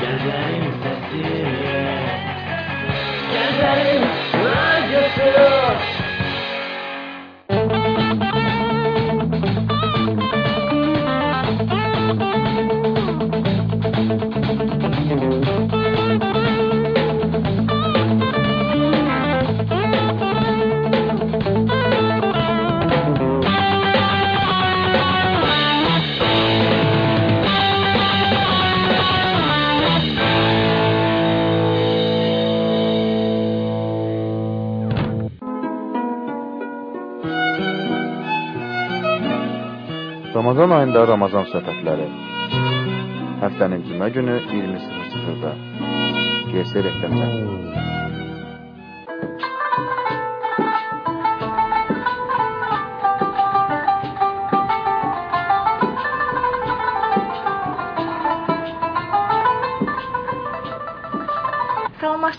Gözlerim sessiz Gözlerim Ramazan ayında Ramazan söhbətləri. Həftənin cümə günü 20:00-da. GS reklamda. Salam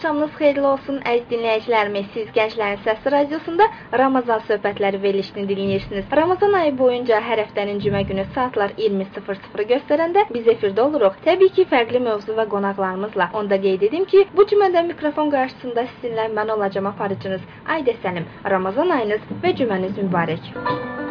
axşamınız xeyirli olsun əziz dinləyicilərimiz. Siz Gənclərin Səsi radiosunda Ramazan söhbətləri verilişini dinləyirsiniz. Ramazan ayı boyunca hər həftənin cümə günü saatlar 20:00-ı göstərəndə biz efirdə oluruq. Təbii ki, fərqli mövzu və qonaqlarımızla. Onda qeyd edim ki, bu cümədə mikrofon qarşısında sizinlə mən olacağam aparıcınız Aydə Səlim. Ramazan ayınız və cüməniz mübarək. Əziz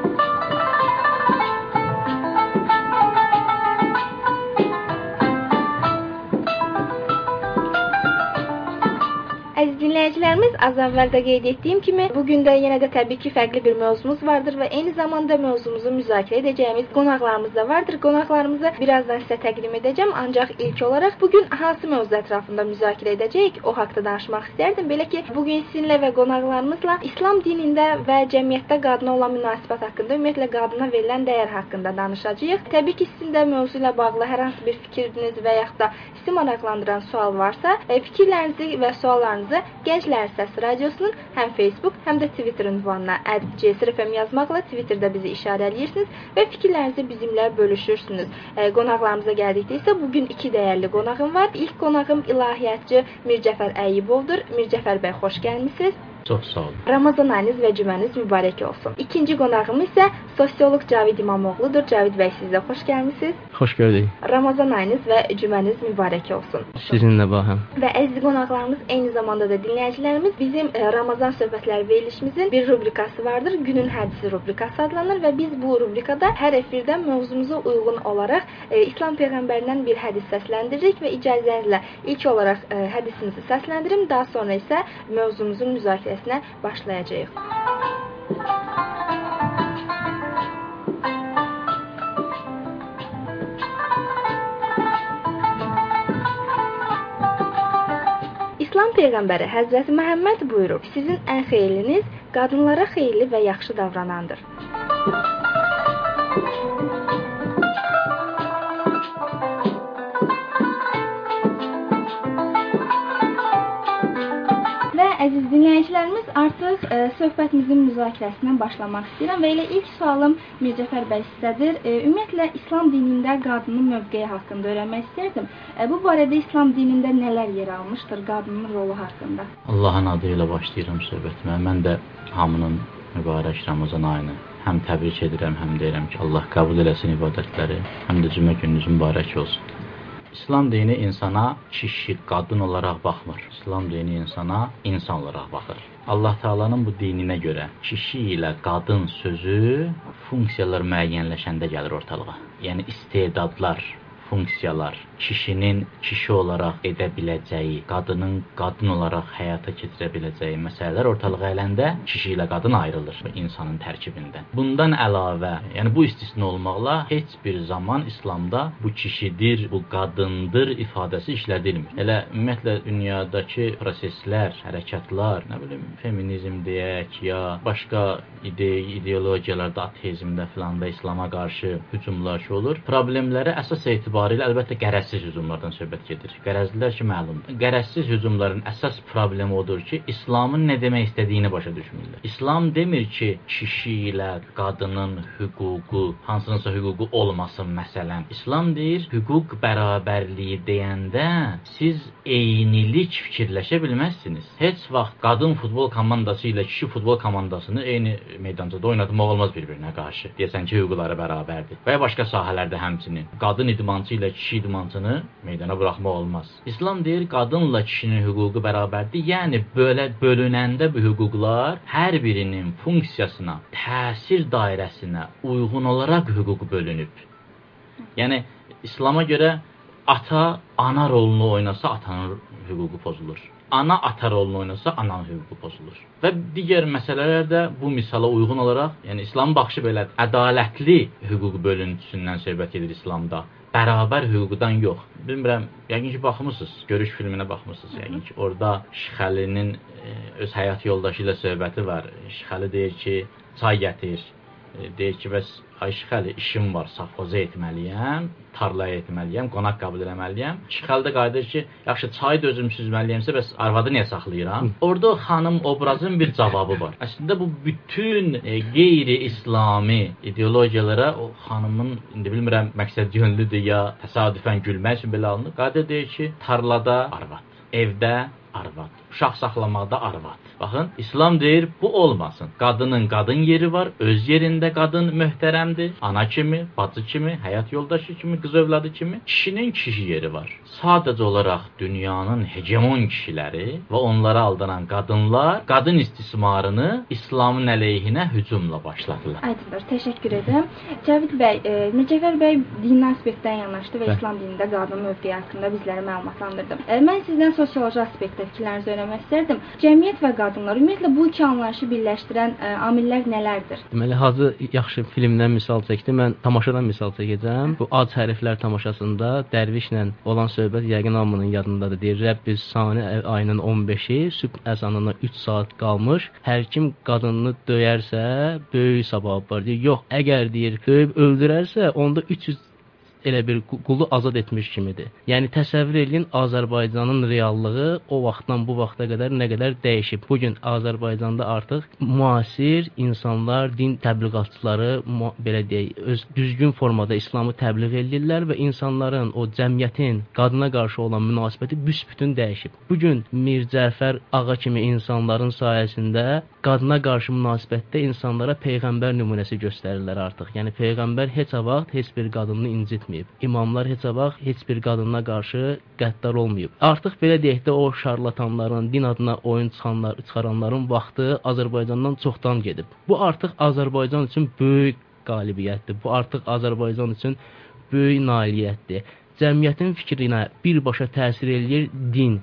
dinləyicilərimiz, az əvvəl də qeyd etdiyim kimi, bu gün də yenə də təbii ki, fərqli bir mövzumuz vardır və eyni zamanda mövzumuzu müzakirə edəcəyimiz qonaqlarımız da vardır. Qonaqlarımızı birazdan sizə təqdim edəcəm, ancaq ilk olaraq bu gün hansı mövzu ətrafında müzakirə edəcəyik, o haqqda danışmaq istərdim. Belə ki, bu gün sizinlə və qonaqlarımızla İslam dinində və cəmiyyətdə qadına olan münasibət haqqında, ümumiyyətlə qadına verilən dəyər haqqında danışacağıq. Təbii ki, sizin də mövzu ilə bağlı hər hansı bir fikriniz və yaxud da sizi maraqlandıran sual varsa, e, fikirlərinizi və suallarınızı Gənclər Səsi Radiosunun həm Facebook, həm də Twitter ünvanına @csrfm yazmaqla Twitterdə bizi işarələyirsiniz və fikirlərinizi bizimlə bölüşürsünüz. E, qonaqlarımıza gəldikdə isə bu gün iki dəyərli qonağım var. İlk qonağım ilahiyyatçı Mircəfər Əyyibovdur. Mircəfər bəy, xoş gəlmisiniz. Çox sağ olun. Ramazan ayınız və cüməniz mübarək olsun. İkinci qonağım isə sosioloq Cavid İmamoğludur. Cavid bəy, siz də xoş gəlmisiniz. Xoş gördük. Ramazan ayınız və cüməniz mübarək olsun. Sizinlə bahəm. Və əziz qonaqlarımız, eyni zamanda da dinləyicilərimiz bizim e, Ramazan söhbətləri verilişimizin bir rubrikası vardır. Günün hədisi rubrikası adlanır və biz bu rubrikada hər efirdə mövzumuza uyğun olaraq e, İslam peyğəmbərindən bir hədis səsləndiririk və icazənizlə ilk olaraq e, hədisimizi səsləndirim, daha sonra isə mövzumuzun müzakirəsinə başlayacağıq. İslam peyğəmbəri Həzrəti Məhəmməd buyurur: "Sizin ən xeyirliniz qadınlara xeyirli və yaxşı davranandır." Dinləyicilərimiz, artıq e, söhbətimizin müzakirəsinə başlamaq istəyirəm və elə ilk sualım Mircəfər bəy sizədir. E, ümumiyyətlə İslam dinində qadının mövqeyi haqqında öyrənmək istərdim. E, bu barədə İslam dinində nələr yer almışdır qadının rolu haqqında? Allahın adı ilə başlayıram söhbətimə. Mən də hamının mübarək Ramazan ayını həm təbrik edirəm, həm deyirəm ki, Allah qəbul eləsin ibadətləri, həm də cümə gününüz mübarək olsun. İslam dini insana kişi, qadın olaraq baxmır. İslam dini insana insan olaraq baxır. Allah Taala'nın bu dininə görə kişi ilə qadın sözü funksiyalar müəyyənləşəndə gəlir ortalığa. Yəni istedadlar, funksiyalar, kişinin kişi olaraq edə biləcəyi, qadının qadın olaraq həyata keçirə biləcəyi məsələlər ortalığa gələndə kişi ilə qadın ayrılır insanın tərkibindən. Bundan əlavə, yəni bu istisna olmaqla heç bir zaman İslamda bu kişidir, bu qadındır ifadəsi işlədilmir. Elə ümumiyyətlə dünyadakı proseslər, hərəkətlər, nə bilim, feminizm deyək, ya başqa ide ideologiyalarda ateizmdə filan da İslama qarşı hücumlar olur. Problemlərə əsas etibarilə əlbəttə qərəzsiz hücumlardan söhbət gedir. Qərəzlilər ki, məlumdur. Qərəzsiz hücumların əsas problemi odur ki, İslamın nə demək istədiyini başa düşmürlər. İslam demir ki, kişi ilə qadının hüququ, hansınsa hüququ olmasın məsələn. İslam deyir, hüquq bərabərliyi deyəndə siz eynilik fikirləşə bilməzsiniz. Heç vaxt qadın futbol komandası ilə kişi futbol komandasını eyni meydançada oynatmaq olmaz bir-birinə qarşı. Deyəsən ki, hüquqları bərabərdir. Və ya başqa sahələrdə həmçinin qadın idmançı idmançı ilə kişi idmançını meydana buraxmaq olmaz. İslam deyir qadınla kişinin hüququ bərabərdir. Yəni belə bölünəndə bu hüquqlar hər birinin funksiyasına, təsir dairəsinə uyğun olaraq hüquq bölünüb. Yəni İslama görə ata ana rolunu oynasa atanın hüququ pozulur. Ana ata rolunu oynasa ananın hüququ pozulur. Və digər məsələlər də bu misala uyğun olaraq, yəni İslamın baxışı belədir. Ədalətli hüquq bölüntüsündən söhbət edir İslamda. Bərabər hüquqdan yox. Bilmirəm, yəqin ki baxmısınız, görüş filminə baxmısınız yəqin ki. Orada Şixəlinin e, öz həyat yoldaşı ilə söhbəti var. Şixəli deyir ki, çay gətir. E, deyir ki, bəs Ayşəxəli işim var, safxoza etməliyəm, tarlaya etməliyəm, qonaq qəbul etməliyəm. Şixəli də qayıdır ki, yaxşı çayı da özüm süzməliyəmsə, bəs arvadı niyə saxlayıram? Orda xanım obrazın bir cavabı var. Əslində bu bütün e, qeyri-İslami ideologiyalara o xanımın indi bilmirəm məqsəd yönlüdür ya təsadüfən gülmək üçün belə alınır. Qadir deyir ki, tarlada arvad, evdə arvad, uşaq saxlamaqda arvad. Baxın, İslam deyir, bu olmasın. Qadının qadın yeri var, öz yerində qadın möhtərəmdir. Ana kimi, bacı kimi, həyat yoldaşı kimi, qız övladı kimi kişinin kişi yeri var. Sadəcə olaraq dünyanın hegemon kişiləri və onlara aldanan qadınlar qadın istismarını İslamın əleyhinə hücumla başladılar. Aydındır, təşəkkür edirəm. Cəvid bəy, e, Necəvər bəy dini aspektdən yanaşdı və Bəli. İslam dinində qadın mövqeyi haqqında bizlərə məlumatlandırdı. E, mən sizdən sosioloji aspektdə fikirlərinizi öyrənmək istərdim. Cəmiyyət və qadınlar ümumiyyətlə bu iki anlayışı birləşdirən e, amillər nələrdir? Deməli, hazır yaxşı filmdən misal çəkdi. Mən tamaşadan misal çəkəcəm. Bu ac hərflər tamaşasında dərvişlə olan söhbət yəqin hamının yadındadır. Deyir, Rəbbi Sani ayının 15-i sübh əzanına 3 saat qalmış. Hər kim qadınını döyərsə, böyük savab var. Deyir, yox, əgər deyir, döyüb öldürərsə, onda 300 elə bir qu- qulu azad etmiş kimidir. Yəni təsəvvür edin Azərbaycanın reallığı o vaxtdan bu vaxta qədər nə qədər dəyişib. Bu gün Azərbaycanda artıq müasir insanlar, din təbliğatçıları belə deyək, öz düzgün formada İslamı təbliğ edirlər və insanların, o cəmiyyətin qadına qarşı olan münasibəti büsbütün dəyişib. Bu gün Mir Cəfər ağa kimi insanların sayəsində qadına qarşı münasibətdə insanlara peyğəmbər nümunəsi göstərirlər artıq. Yəni peyğəmbər heç vaxt heç bir qadını incitməyib. İmamlar heç vaxt heç bir qadına qarşı qəddar olmayıb. Artıq belə deyək də o şarlatanların, din adına oyun çıxanlar, çıxaranların vaxtı Azərbaycandan çoxdan gedib. Bu artıq Azərbaycan üçün böyük qalibiyyətdir. Bu artıq Azərbaycan üçün böyük nailiyyətdir. Cəmiyyətin fikrinə birbaşa təsir eləyir din.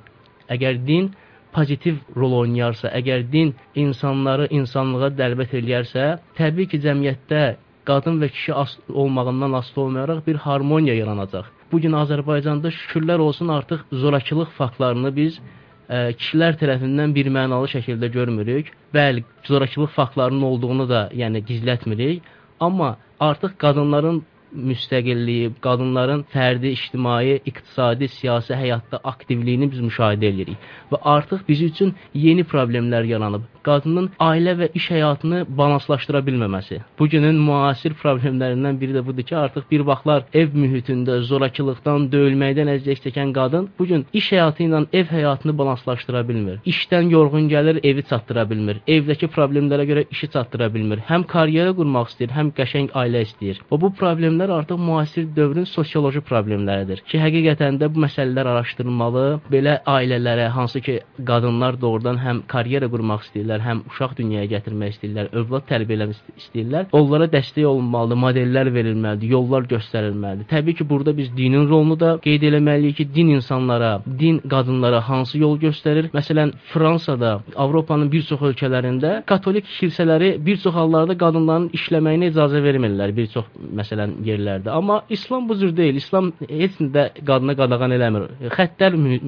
Əgər din pozitiv rol oynayarsa, əgər din insanları insanlığa dəvət eləyərsə, təbii ki, cəmiyyətdə qadın və kişi as olmağından asılı olmayaraq bir harmoniya yaranacaq. Bu gün Azərbaycanda şükürlər olsun artıq zorakılıq faktlarını biz ə, kişilər tərəfindən bir mənalı şəkildə görmürük. Bəli, zorakılıq faktlarının olduğunu da, yəni gizlətmirik, amma artıq qadınların müstəqilliyi, qadınların fərdi ictimai, iqtisadi, siyasi həyatda aktivliyini biz müşahidə edirik və artıq biz üçün yeni problemlər yaranıb. Qadının ailə və iş həyatını balanslaşdıra bilməməsi. Bu günün müasir problemlərindən biri də budur ki, artıq bir vaxtlar ev mühitində zorakılıqdan, döyülməkdən əziyyət çəkən qadın bu gün iş həyatı ilə ev həyatını balanslaşdıra bilmir. İşdən yorğun gəlir, evi çatdıra bilmir. Evdəki problemlərə görə işi çatdıra bilmir. Həm karyera qurmaq istəyir, həm qəşəng ailə istəyir. Və bu problemlər artıq müasir dövrün sosioloji problemləridir ki, həqiqətən də bu məsələlər araşdırılmalı. Belə ailələrə, hansı ki, qadınlar doğrudan həm karyera qurmaq istəyirlər, həm uşaq dünyaya gətirmək istəyirlər, övlad tərbiyə eləmək ist- istəyirlər. Onlara dəstək olunmalıdır, modellər verilməlidir, yollar göstərilməlidir. Təbii ki, burada biz dinin rolunu da qeyd eləməliyik ki, din insanlara, din qadınlara hansı yol göstərir? Məsələn, Fransada, Avropanın bir çox ölkələrində katolik kilsələri bir çox hallarda qadınların işləməyinə icazə vermirlər bir çox məsələn yerlərdə. Amma İslam bu cür deyil. İslam heç də qadına qadağan eləmir. Xəttlər mü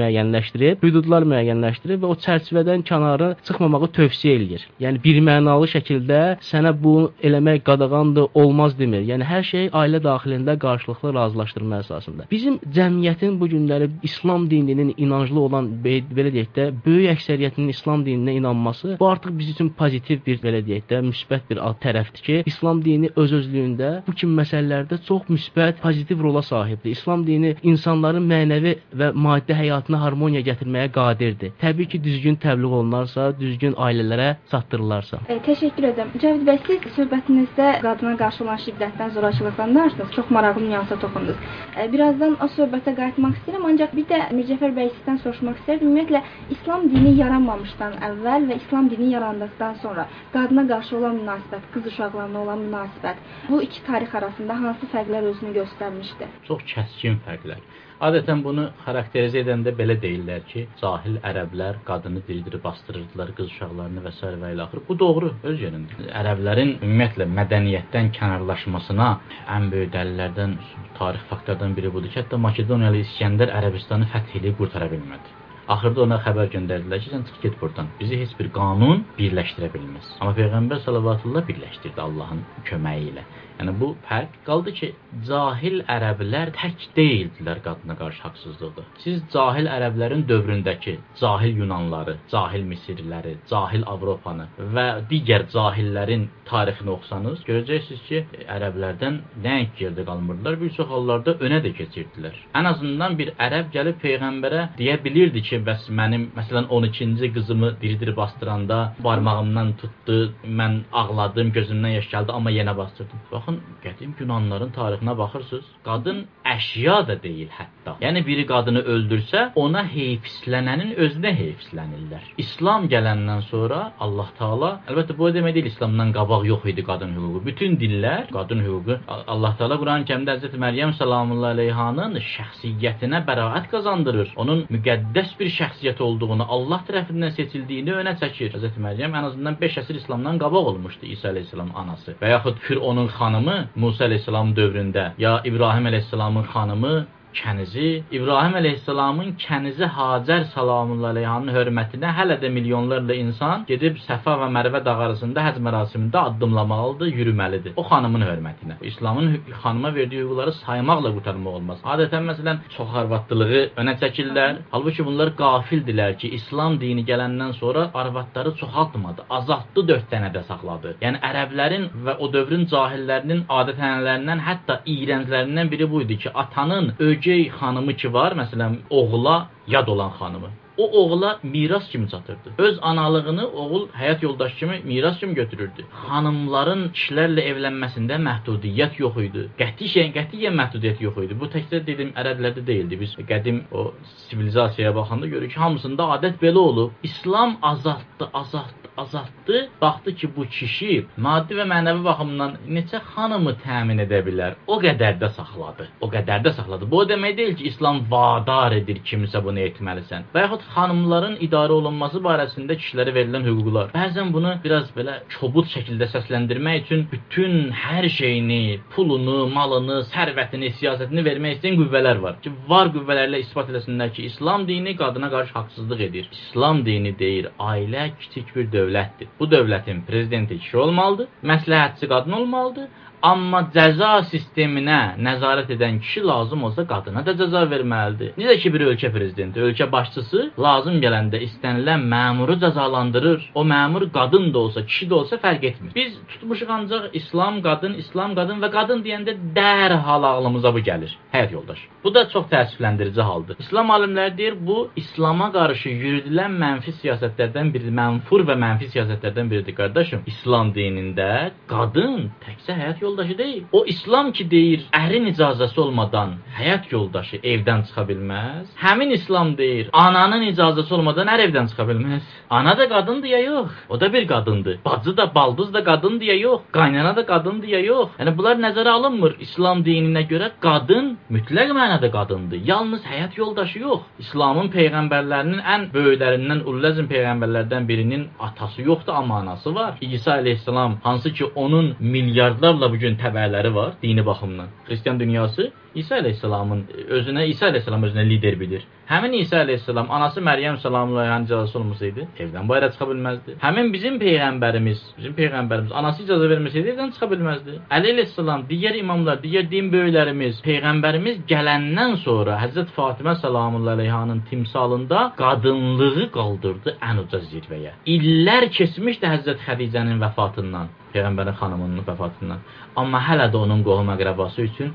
müəyyənləşdirib, hüdudlar müəyyənləşdirib və o çərçivədən kənarı çıxmamağı tövsiyə eləyir. Yəni bir mənalı şəkildə sənə bu eləmək qadağandır, olmaz demir. Yəni hər şey ailə daxilində qarşılıqlı razılaşdırma əsasında. Bizim cəmiyyətin bu günləri İslam dininin inanclı olan be- belə deyək də böyük əksəriyyətinin İslam dininə inanması bu artıq biz üçün pozitiv bir belə deyək də müsbət bir tərəfdir ki, İslam dini öz özlüyündə bu kimi məsələlər məsələlərdə çox müsbət, pozitiv rola sahibdir. İslam dini insanların mənəvi və maddi həyatına harmoniya gətirməyə qadirdir. Təbii ki, düzgün təbliğ olunarsa, düzgün ailələrə çatdırılarsa. E, təşəkkür edirəm. Cəvid bəy, siz söhbətinizdə qadına qarşı olan şiddətdən, zorakılıqdan danışdınız. Çox maraqlı nüansa toxundunuz. E, birazdan o söhbətə qayıtmaq istəyirəm, ancaq bir də Mircəfər bəy sizdən soruşmaq istərdim. Ümumiyyətlə İslam dini yaranmamışdan əvvəl və İslam dini yarandıqdan sonra qadına qarşı olan münasibət, qız uşaqlarına olan münasibət, bu iki tarix arasında hansı fərqlər özünü göstərmişdi? Çox kəskin fərqlər. Adətən bunu xarakterizə edəndə belə deyirlər ki, cahil ərəblər qadını diri-diri bastırırdılar, qız uşaqlarını və s. və ilə axır. Bu doğru, öz yerində. Ərəblərin ümumiyyətlə mədəniyyətdən kənarlaşmasına ən böyük dəlillərdən, tarix faktlardan biri budur ki, hətta Makedoniyalı İskəndər Ərəbistanı fəth edib qurtara bilmədi. Axırda ona xəbər göndərdilər ki, sən çıx get burdan. Bizi heç bir qanun birləşdirə bilməz. Amma Peyğəmbər sallallahu birləşdirdi Allahın köməyi ilə. Yəni bu fərq qaldı ki, cahil ərəblər tək deyildilər qadına qarşı haqsızlıqda. Siz cahil ərəblərin dövründəki cahil Yunanları, cahil Misirliləri, cahil Avropanı və digər cahillərin tarixini oxusanız, görəcəksiniz ki, ərəblərdən nəinki yerdə qalmırdılar, bir çox hallarda önə də keçirdilər. Ən azından bir ərəb gəlib peyğəmbərə deyə bilirdi ki, bəs mənim məsələn 12-ci qızımı diri-diri bastıranda barmağımdan tutdu, mən ağladım, gözümdən yaş gəldi, amma yenə bastırdım. Baxın, qədim Yunanların tarixinə baxırsınız, qadın əşya da deyil hətta. Yəni biri qadını öldürsə, ona heyfslənənin özünə heyfslənirlər. İslam gələndən sonra Allah Taala, əlbəttə bu demək deyil İslamdan qabaq yox idi qadın hüququ. Bütün dillər qadın hüququ Allah Taala Quran-Kərimdə Həzrət Məryəm sallallahu əleyhanın şəxsiyyətinə bəraət qazandırır. Onun müqəddəs bir şəxsiyyət olduğunu, Allah tərəfindən seçildiyini önə çəkir. Həzrət Məryəm ən azından 5 əsr İslamdan qabaq olmuşdu İsa əleyhissalam anası. Və yaxud Fironun xanımı Musa əleyhissalam dövründə ya İbrahim əleyhissalamın xanımı kənizi, İbrahim əleyhissalamın kənizi Hacər salamullah əleyhanın hörmətinə hələ də milyonlarla insan gedib Səfa və Mərvə dağ arasında həcc mərasimində addımlamalıdır, yürüməlidir. O xanımın hörmətinə. İslamın xanıma verdiyi hüquqları saymaqla qurtarmaq olmaz. Adətən məsələn çox arvadlığı önə çəkirlər. Halbuki bunlar qafildilər ki, İslam dini gələndən sonra arvadları çoxaltmadı, azaltdı 4 dənə də saxladı. Yəni ərəblərin və o dövrün cahillərinin adət-ənənələrindən, hətta iyrənclərindən biri bu idi ki, atanın ögey xanımı ki var, məsələn, oğula yad olan xanımı. O oğula miras kimi çatırdı. Öz analığını oğul həyat yoldaşı kimi miras kimi götürürdü. Xanımların kişilərlə evlənməsində məhdudiyyət yox idi. Qətiyyən, qətiyyən məhdudiyyət yox idi. Bu təkcə dedim ərəblərdə deyildi. Biz qədim o sivilizasiyaya baxanda görürük ki, hamısında adət belə olub. İslam azaltdı, azaltdı, azaltdı. Baxdı ki, bu kişi maddi və mənəvi baxımdan neçə xanımı təmin edə bilər. O qədər də saxladı. O qədər də saxladı. Bu o demək deyil ki, İslam vadar edir kimsə bunu etməlisən. Və yaxud xanımların idarə olunması barəsində kişilərə verilən hüquqlar. Bəzən bunu biraz belə kobud şəkildə səsləndirmək üçün bütün hər şeyini, pulunu, malını, sərvətini, siyasətini vermək istəyən qüvvələr var. Ki, var qüvvələrlə isbat eləsinlər ki, İslam dini qadına qarşı haqsızlıq edir. İslam dini deyir, ailə kiçik bir dövlətdir. Bu dövlətin prezidenti kişi olmalıdır, məsləhətçi qadın olmalıdır. Amma cəza sisteminə nəzarət edən kişi lazım olsa qadına da cəza verməlidir. Necə ki bir ölkə prezidenti, ölkə başçısı lazım gələndə istənilən məmuru cəzalandırır. O məmur qadın da olsa, kişi də olsa fərq etmir. Biz tutmuşuq ancaq İslam qadın, İslam qadın və qadın deyəndə dərhal ağlımıza bu gəlir. Həyat yoldaşı. Bu da çox təəssüfləndirici haldır. İslam alimləri deyir, bu İslama qarşı yürüdülən mənfi siyasətlərdən biridir, mənfur və mənfi siyasətlərdən biridir qardaşım. İslam dinində qadın təkcə həyat yoldaşı yoldaşı deyil. O İslam ki deyir, ərin icazəsi olmadan həyat yoldaşı evdən çıxa bilməz. Həmin İslam deyir, ananın icazəsi olmadan ər evdən çıxa bilməz. Ana da qadındır ya yox. O da bir qadındır. Bacı da, baldız da qadındır ya yox. Qaynana da qadındır ya yox. Yəni bunlar nəzərə alınmır. İslam dininə görə qadın mütləq mənada qadındır. Yalnız həyat yoldaşı yox. İslamın peyğəmbərlərinin ən böyüklərindən Ulləzm peyğəmbərlərdən birinin atası yoxdur, amma anası var. İsa əleyhissalam hansı ki onun milyardlarla bu gün təbəələri var dini baxımdan. Xristian dünyası İsa əleyhissalamın özünə İsa əleyhissalam özünə lider bilir. Həmin İsa əleyhissalam anası Məryəm salamlayın icazəsi olmasaydı, evdən bayıra çıxa bilməzdi. Həmin bizim peyğəmbərimiz, bizim peyğəmbərimiz anası icazə verməsəydi evdən çıxa bilməzdi. Əli əleyhissalam, digər imamlar, digər din böyüklərimiz, peyğəmbərimiz gələndən sonra Həzrət Fatimə salamullah əleyhanın timsalında qadınlığı qaldırdı ən uca zirvəyə. İllər keçmişdi Həzrət Xədicənin vəfatından. Peyğəmbərin xanımının vəfatından. Amma hələ də onun qohum-əqrəbası üçün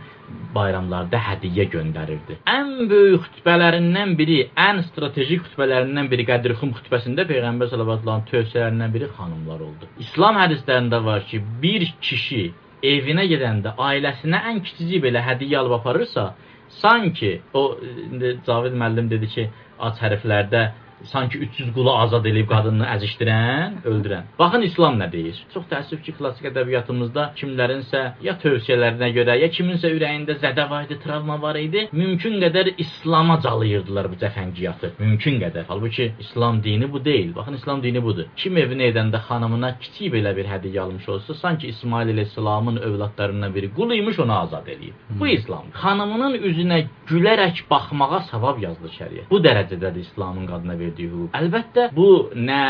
bayramlarda hədiyyə göndərirdi. Ən böyük xutbələrindən biri, ən strateji xutbələrindən biri Qədirxum xutbəsində peyğəmbər sallallahu tövsiyələrindən biri xanımlar oldu. İslam hədislərində var ki, bir kişi evinə gedəndə ailəsinə ən kiçicik belə hədiyyə alıb aparırsa, sanki o Cavid müəllim dedi ki, ac hərflərdə sanki 300 qulu azad edib qadını əzişdirən, öldürən. Baxın İslam nə deyir? Çox təəssüf ki, klassik ədəbiyyatımızda kimlərinsə ya tövsiyələrinə görə, ya kiminsə ürəyində zədə var idi, travma var idi, mümkün qədər İslama calayırdılar bu cəfəngiyatı. Mümkün qədər. Halbuki İslam dini bu deyil. Baxın İslam dini budur. Kim evinə edəndə xanımına kiçik belə bir hədiyyə almış olsa, sanki İsmail əleyhissalamın övladlarından biri qul imiş, onu azad eləyib. Bu İslam. Xanımının üzünə gülərək baxmağa savab yazılır şəriət. Bu dərəcədədir İslamın qadına verdiyi hüquq. Əlbəttə, bu nə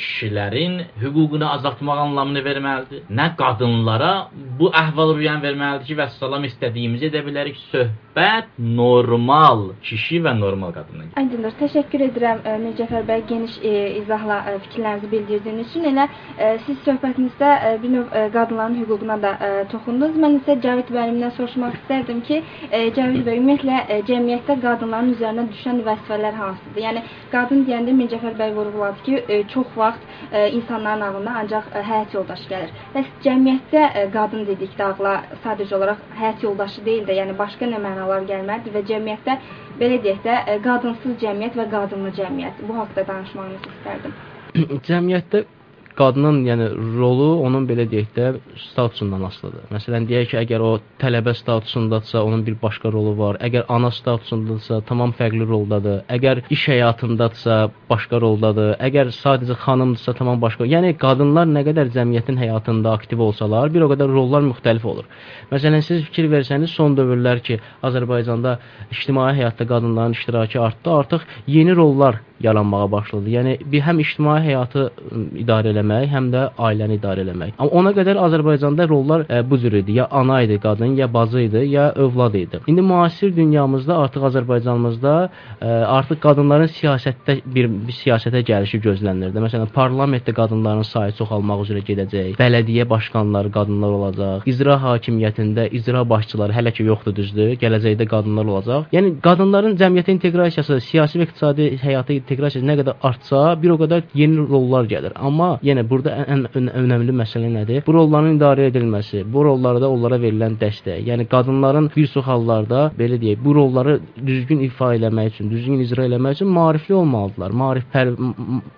kişilərin hüququnu azaltmaq anlamını verməlidir, nə qadınlara bu əhval-ruhiyyəni verməlidir ki, vəssalam istədiyimizi edə bilərik. Söhbət normal kişi və normal qadından. Aydındır. Təşəkkür edirəm e, Mircəfər bəy geniş e, izahla e, fikirlərinizi bildirdiyiniz üçün. Elə e, siz söhbətinizdə e, bir növ e, qadınların hüququna da e, toxundunuz. Mən isə Cəvid müəllimdən soruşmaq istərdim ki, e, Cəvid bəy ümumiyyətlə e, cəmiyyətdə qadınların üzərinə düşən vəzifələr hansıdır? Yəni qadın deyəndə Mircəfər bəy vurğuladı ki, e, çox vaxt e, insanların ağlına ancaq e, həyat yoldaşı gəlir. Bəs cəmiyyətdə qadın dedikdə ağla sadəcə olaraq həyat yoldaşı deyil də, yəni başqa nə mənalar gəlməlidir və cəmiyyətdə belə deyək də qadınsız cəmiyyət və qadınlı cəmiyyət. Bu haqqda danışmağınızı istərdim. Cəmiyyətdə qadının, yəni rolu onun belə deyək də statusundan asılıdır. Məsələn, deyək ki, əgər o tələbə statusundadsa, onun bir başqa rolu var. Əgər ana statusundadsa, tamam fərqli roldadır. Əgər iş həyatındadsa, başqa roldadır. Əgər sadəcə xanımdırsa, tamam başqa. Yəni qadınlar nə qədər cəmiyyətin həyatında aktiv olsalar, bir o qədər rollar müxtəlif olur. Məsələn, siz fikir versəniz, son dövrlər ki, Azərbaycanda ictimai həyatda qadınların iştirakı artdı, artıq yeni rollar yaranmağa başladı. Yəni bir həm ictimai həyatı idarə eləmək, həm də ailəni idarə eləmək. Amma ona qədər Azərbaycanda rollar ə, bu cür idi. Ya ana idi qadın, ya bacı idi, ya övlad idi. İndi müasir dünyamızda artıq Azərbaycanımızda ə, artıq qadınların siyasətdə bir, bir siyasətə gəlişi gözlənilirdi. Məsələn, parlamentdə qadınların sayı çoxalmaq üzrə gedəcək. Bələdiyyə başqanları qadınlar olacaq. İcra hakimiyyətində icra başçıları hələ ki yoxdur düzdür. Gələcəkdə qadınlar olacaq. Yəni qadınların cəmiyyətə inteqrasiyası, siyasi və iqtisadi həyata inteqrasiyası nə qədər artsa, bir o qədər yeni rollar gəlir. Amma yenə burada ən, ən önəmli məsələ nədir? Bu rolların idarə edilməsi, bu rollarda onlara verilən dəstək. Yəni qadınların bir çox hallarda belə deyək, bu rolları düzgün ifa eləmək üçün, düzgün icra eləmək üçün maarifli olmalıdırlar. Maarif pər,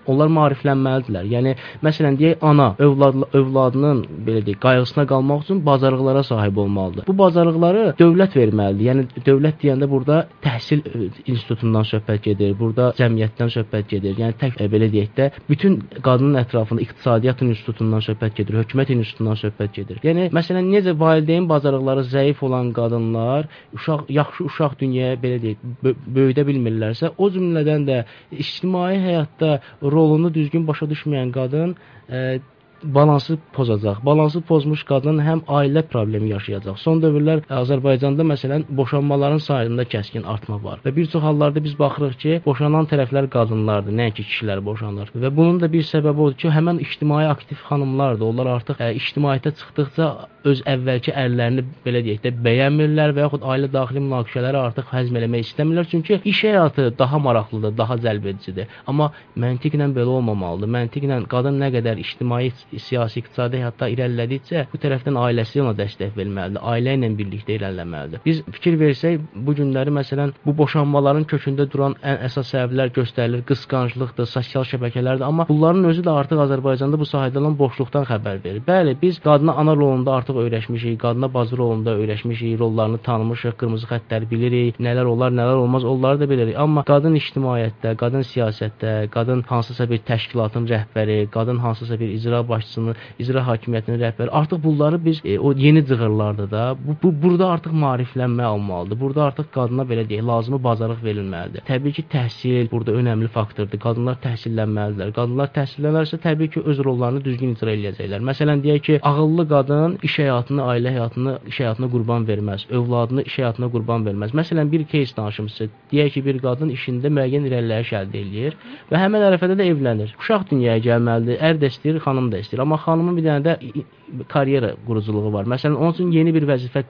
onlar maariflənməlidirlər. Yəni məsələn deyək ana övlad övladının belə deyək, qayğısına qalmaq üçün bacarıqlara sahib olmalıdır. Bu bacarıqları dövlət verməlidir. Yəni dövlət deyəndə burada təhsil institutundan söhbət gedir. Burada cəmiyyətdən söhbət gedir. Yəni tək e, belə deyək də bütün qadının ətrafında iqtisadiyyat institutundan söhbət gedir, hökumət institutundan söhbət gedir. Yəni məsələn necə valideyn bacarıqları zəif olan qadınlar uşaq yaxşı uşaq dünyaya belə deyək böyüdə bilmirlərsə, o cümlədən də ictimai həyatda rolunu düzgün başa düşməyən qadın ə, balansı pozacaq. Balansı pozmuş qadın həm ailə problemi yaşayacaq. Son dövrlər Azərbaycanda məsələn boşanmaların sayında kəskin artma var və bir çox hallarda biz baxırıq ki, boşanan tərəflər qadınlardır, nəinki kişilər boşanır. Və bunun da bir səbəbi odur ki, həmin ictimai aktiv xanımlardır. Onlar artıq ə, ictimaiyyətə çıxdıqca öz əvvəlki ərlərini belə deyək də bəyənmirlər və yaxud ailə daxili münaqişələri artıq həzm eləmək istəmirlər. Çünki iş həyatı daha maraqlıdır, daha cəlb edicidir. Amma məntiqlə belə olmamalıdır. Məntiqlə qadın nə qədər ictimai siyasi iqtisadi həyatda irəlilədikcə bu tərəfdən ailəsi ona dəstək verməlidir. Ailə ilə birlikdə irəliləməlidir. Biz fikir versək, bu günləri məsələn bu boşanmaların kökündə duran ən əsas səbəblər göstərilir, qısqanclıqdır, sosial şəbəkələrdir, amma bunların özü də artıq Azərbaycanda bu sahədə olan boşluqdan xəbər verir. Bəli, biz qadına ana rolunda artıq öyrəşmişik, qadına bacı rolunda öyrəşmişik, rollarını tanımışıq, qırmızı xəttləri bilirik, nələr olar, nələr olmaz, onları da bilirik. Amma qadın ictimaiyyətdə, qadın siyasətdə, qadın hansısa bir təşkilatın rəhbəri, qadın hansısa bir icra başçısının, icra hakimiyyətinin rəhbəri. Artıq bunları biz e, o yeni cığırlarda da bu, bu burada artıq maariflənmə almalıdır. Burada artıq qadına belə deyək, lazımi bacarıq verilməlidir. Təbii ki, təhsil burada önəmli faktordur. Qadınlar təhsillənməlidirlər. Qadınlar təhsillənərsə təbii ki, öz rollarını düzgün icra edəcəklər. Məsələn, deyək ki, ağıllı qadın iş həyatını, ailə həyatını, iş həyatına qurban verməz, övladını iş həyatına qurban verməz. Məsələn, bir кейs danışım sizə. Deyək ki, bir qadın işində müəyyən irəliləyiş əldə eləyir və həmin ərəfədə də evlənir. Uşaq dünyaya gəlməlidir, ər də istəyir, xanım da istəyir. istəyir. Amma xanımın bir dənə də karyera quruculuğu var. Məsələn, onun üçün yeni bir vəzifə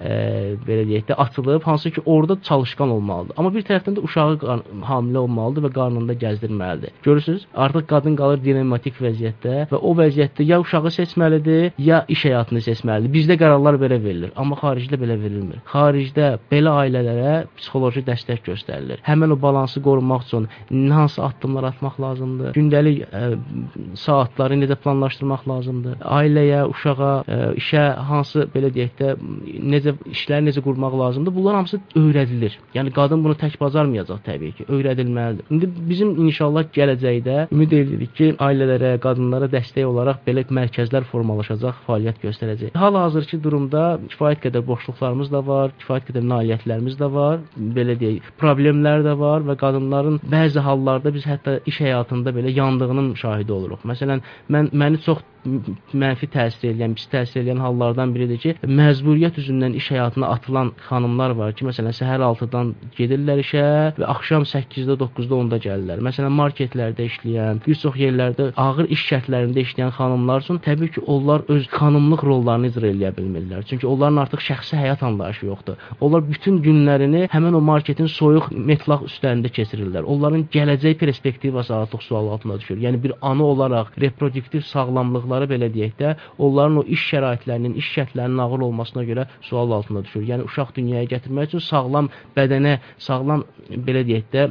ə, belə deyək də açılıb, hansı ki, orada çalışqan olmalıdır. Amma bir tərəfdən də uşağı hamilə olmalıdır və qarnında gəzdirməlidir. Görürsüz? Artıq qadın qalır dilematik vəziyyətdə və o vəziyyətdə ya uşağı seçməlidir, ya iş həyatını seçməlidir. Bizdə qərarlar belə verilir, amma xaricdə belə verilmir. Xaricdə belə ailələrə psixoloji dəstək göstərilir. Həmin o balansı qorumaq üçün hansı addımlar atmaq lazımdır? Gündəlik ə, saatları necə planlaşdırmaq lazımdır? Ailəyə, uşağa, ə, işə hansı belə deyək də necə necə işləri necə qurmaq lazımdır. Bunlar hamısı öyrədilir. Yəni qadın bunu tək bacarmayacaq təbii ki, öyrədilməlidir. İndi bizim inşallah gələcəkdə ümid edirik ki, ailələrə, qadınlara dəstək olaraq belə mərkəzlər formalaşacaq, fəaliyyət göstərəcək. Hal-hazırki durumda kifayət qədər boşluqlarımız da var, kifayət qədər nailiyyətlərimiz də var, belə deyək, problemlər də var və qadınların bəzi hallarda biz hətta iş həyatında belə yandığının şahidi oluruq. Məsələn, mən məni çox mənfi təsir edən, pis təsir edən hallardan biridir ki, məcburiyyət üzündən iş həyatına atılan xanımlar var ki, məsələn, səhər 6-dan gedirlər işə və axşam 8-də, 9-da onda gəlirlər. Məsələn, marketlərdə işləyən, bir çox yerlərdə ağır iş şərtlərində işləyən xanımlar üçün təbii ki, onlar öz xanımlıq rollarını icra edə bilmirlər. Çünki onların artıq şəxsi həyat anlayışı yoxdur. Onlar bütün günlərini həmin o marketin soyuq metlaq üstlərində keçirirlər. Onların gələcək perspektivası artıq sual altına düşür. Yəni bir ana olaraq reproduktiv sağlamlıq uşaqları belə deyək də, onların o iş şəraitlərinin, iş şərtlərinin ağır olmasına görə sual altında düşür. Yəni uşaq dünyaya gətirmək üçün sağlam bədənə, sağlam belə deyək də,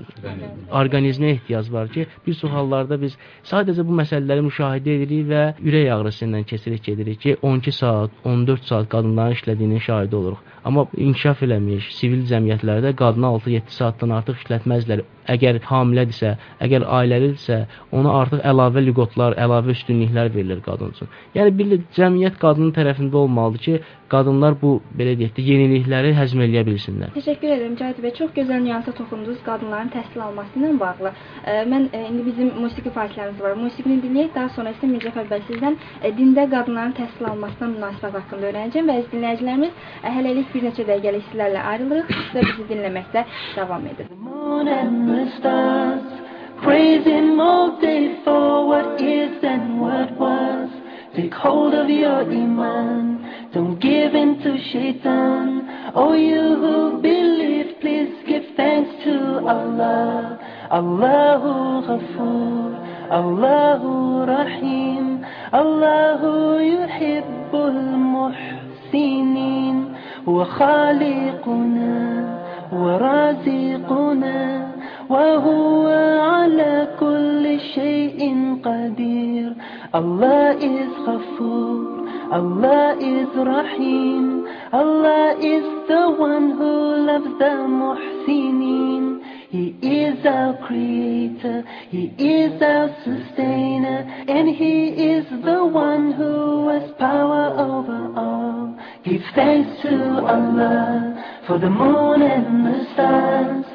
orqanizmə ehtiyac var ki, bir çox hallarda biz sadəcə bu məsələləri müşahidə edirik və ürək ağrısı ilə keçirik gedirik ki, 12 saat, 14 saat qadınların işlədiyinin şahidi oluruq. Amma inkişaf eləmiş sivil cəmiyyətlərdə qadını 6-7 saatdan artıq işlətməzlər. Əgər hamilədirsə, əgər ailəlidirsə, ona artıq əlavə lüğotlar, əlavə üstünlüklər verilir qadın üçün. Yəni bir cəmiyyət qadının tərəfində olmalıdır ki, qadınlar bu belə deyək də yenilikləri həzm eləyə bilsinlər. Təşəkkür edirəm Cahid bəy. Çox gözəl nüansa toxundunuz qadınların təhsil alması ilə bağlı. Ə, mən ə, indi bizim musiqi fasiləmiz var. Musiqini dinləyək, daha sonra isə Mircəfər bəy sizdən ə, dində qadınların təhsil almasına münasibət haqqında öyrənəcəm və əziz dinləyicilərimiz ə, hələlik bir neçə dəqiqəlik sizlərlə ayrılırıq və bizi dinləməkdə davam edin. moon and the stars. Praise Him all day for what is and what was. Take hold of your iman. Don't give in to shaitan. Oh, you who believe, please give thanks to Allah. Allahu Ghafoor. Allahu Rahim. Allahu yuhibbul muhsinin. وخالقنا ورازقنا وهو على كل شيء قدير Allah is Ghafoor Allah is Rahim Allah is the one who loves the Muhsinin He is our creator, He is our sustainer, and He is the one who has power over all. Give thanks to Allah for the moon and the stars.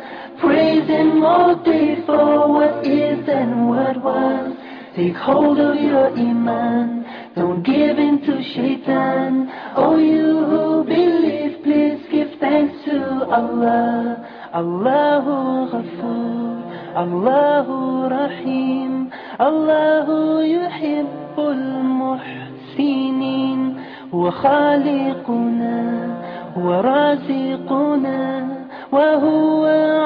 All day for what is and what was. Take hold of your iman, don't give in to shaitan. Oh, you who believe, please give thanks to Allah. Allahu Ghafoor, Allahu Rahim, Allahu muhsinin, وخالقنا ورازقنا وهو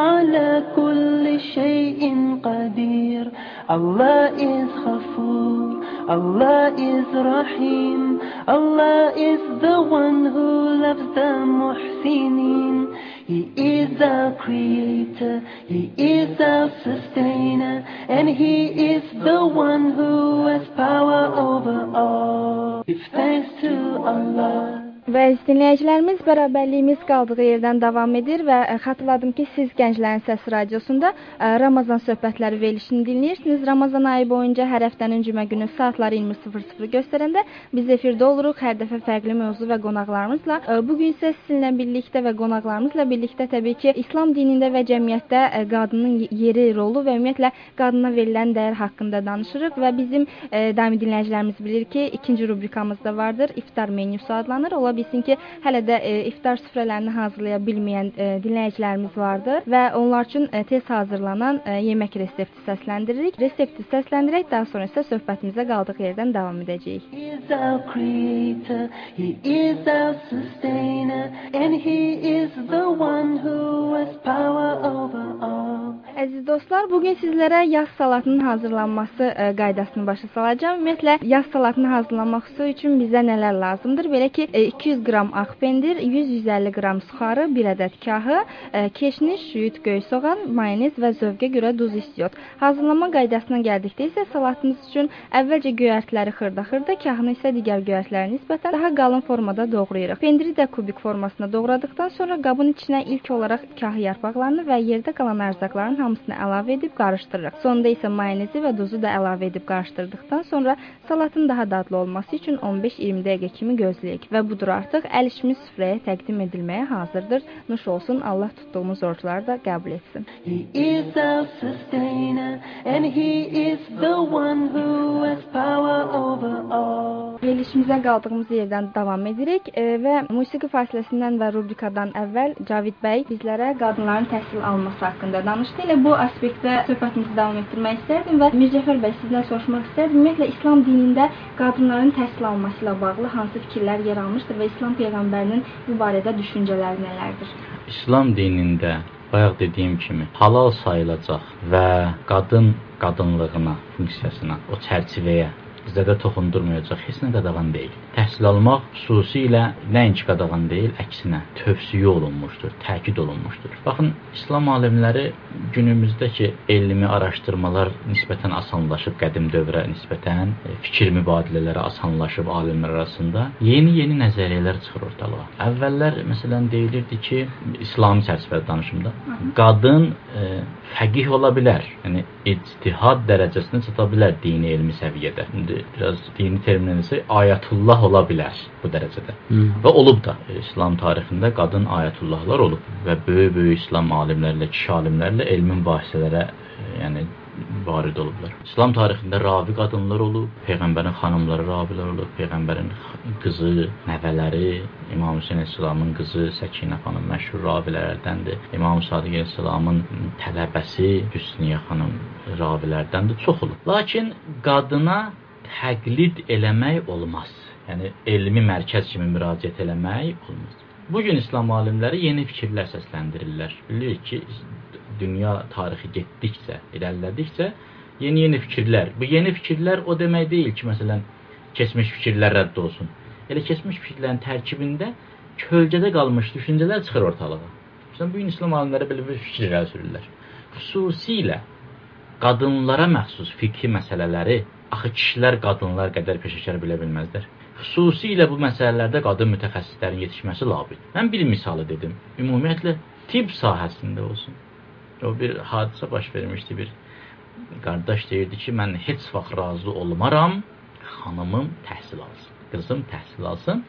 على كل شيء قدير Allah is Ghafoor, Allah is Rahim, Allah is the one who loves the Muhsinin. He is our creator, He is our sustainer, and He is the one who has power over all. Give thanks to Allah. Və dinləyicilərimiz bərabərliyimiz qaldığı yerdən davam edir və ə, xatırladım ki, siz Gənclərin Səs radiosunda ə, Ramazan söhbətləri verilişini dinləyirsiniz. Ramazan ayı boyunca hər həftənin cümə günü saatları 20:00 göstərəndə biz efirdə oluruq hər dəfə fərqli mövzu və qonaqlarımızla. Ə, Bu gün isə sizinlə birlikdə və qonaqlarımızla birlikdə təbii ki, İslam dinində və cəmiyyətdə qadının yeri, rolu və ümumiyyətlə qadına verilən dəyər haqqında danışırıq və bizim daimi dinləyicilərimiz bilir ki, ikinci rubrikamız da vardır. İftar menyusu adlanır. Ola bilsin ki, hələ də e, iftar süfrələrini hazırlaya bilməyən e, dinləyicilərimiz vardır və onlar üçün e, tez hazırlanan e, yemək resepti səsləndiririk. Resepti səsləndirək, daha sonra isə söhbətimizə qaldıq yerdən davam edəcəyik. He is our creator, He is our sustainer, and He is the one who has power over all. Əziz dostlar, bu gün sizlərə yaz salatının hazırlanması ə, qaydasını başa salacağam. Ümumiyyətlə, yaz salatını hazırlamaq üçün bizə nələr lazımdır? Belə ki, ə, 200 qram ağ pendir, 100-150 qram suxarı, 1 ədəd kahı, ə, keşniş, şüyüt, göy soğan, mayonez və zövqə görə duz istiot. Hazırlama qaydasına gəldikdə isə salatımız üçün əvvəlcə göyərtiləri xırda-xırda, kahını isə digər göyərtilərə nisbətən daha qalın formada doğrayırıq. Pendiri də kubik formasında doğradıqdan sonra qabın içinə ilk olaraq kahı yarpaqlarını və yerdə qalan ərzaqların hamısını əlavə edib qarışdırırıq. Sonda isə mayonezi və duzu da əlavə edib qarışdırdıqdan sonra salatın daha dadlı olması üçün 15-20 dəqiqə kimi gözləyək və budur artıq əl işimiz süfrəyə təqdim edilməyə hazırdır. Nuş olsun, Allah tutduğumuz orucları da qəbul etsin. He is our sustainer, and He is the one who has power over all. Verilişimizə qaldığımız yerdən davam edirik e, və musiqi fasiləsindən və rubrikadan əvvəl Cavid bəy bizlərə qadınların təhsil alması haqqında danışdı. Elə bu aspektdə söhbətimizi davam etdirmək istərdim və Mirzəfər bəy sizdən soruşmaq istərdim. Ümumiyyətlə İslam dinində qadınların təhsil alması ilə bağlı hansı fikirlər yer almışdır və İslam peyğəmbərinin bu barədə düşüncələri nələrdir? İslam dinində bayaq dediyim kimi halal sayılacaq və qadın qadınlığına, funksiyasına, o çərçivəyə zədə toxundurmayacaq heç nə qadağan deyil. Təhsil almaq xüsusilə nəinki qadağan deyil, əksinə tövsiyə olunmuşdur, təkid olunmuşdur. Baxın, İslam alimləri günümüzdəki elmi araşdırmalar nisbətən asanlaşıb qədim dövrə nisbətən e, fikir mübadilələri asanlaşıb alimlər arasında yeni-yeni nəzəriyyələr çıxır ortalığa. Əvvəllər məsələn deyilirdi ki, İslami çərçivədə danışımda qadın e, fəqih ola bilər. Yəni ictihad dərəcəsinə çata bilər dini elmi səviyyədə. İndi biraz dini terminlə ayətullah ola bilər bu dərəcədə. Hı. Və olub da e, İslam tarixində qadın ayətullahlar olub və böyük-böyük İslam alimlərlə, kişi alimlərlə elmi mübahisələrə e, yəni varid olublar. İslam tarixində ravi qadınlar olub, peyğəmbərin xanımları ravilər olub, peyğəmbərin qızı, nəvələri, İmam Hüseyn əleyhissalamın qızı Səkinə xanım məşhur ravilərdəndir. İmam Sadiq əleyhissalamın tələbəsi Hüsniyə xanım ravilərdəndir, çox olub. Lakin qadına təqlid eləmək olmaz. Yəni elmi mərkəz kimi müraciət eləmək olmaz. Bu gün İslam alimləri yeni fikirlər səsləndirirlər. Bilirik ki, dünya tarixi getdikcə, irəlilədikcə yeni-yeni fikirlər. Bu yeni fikirlər o demək deyil ki, məsələn, keçmiş fikirlər rədd olsun. Elə keçmiş fikirlərin tərkibində kölgədə qalmış düşüncələr çıxır ortalığa. Məsələn, bu gün İslam alimləri belə bir fikir irəli sürürlər. Xüsusilə qadınlara məxsus fiqhi məsələləri axı kişilər qadınlar qədər peşəkar bilə bilməzlər. Xüsusilə bu məsələlərdə qadın mütəxəssislərin yetişməsi labid. Mən bir misalı dedim. Ümumiyyətlə tibb sahəsində olsun. O bir hadisə baş vermişdi bir qardaş deyirdi ki, mən heç vaxt razı olmaram xanımım təhsil alsın, qızım təhsil alsın.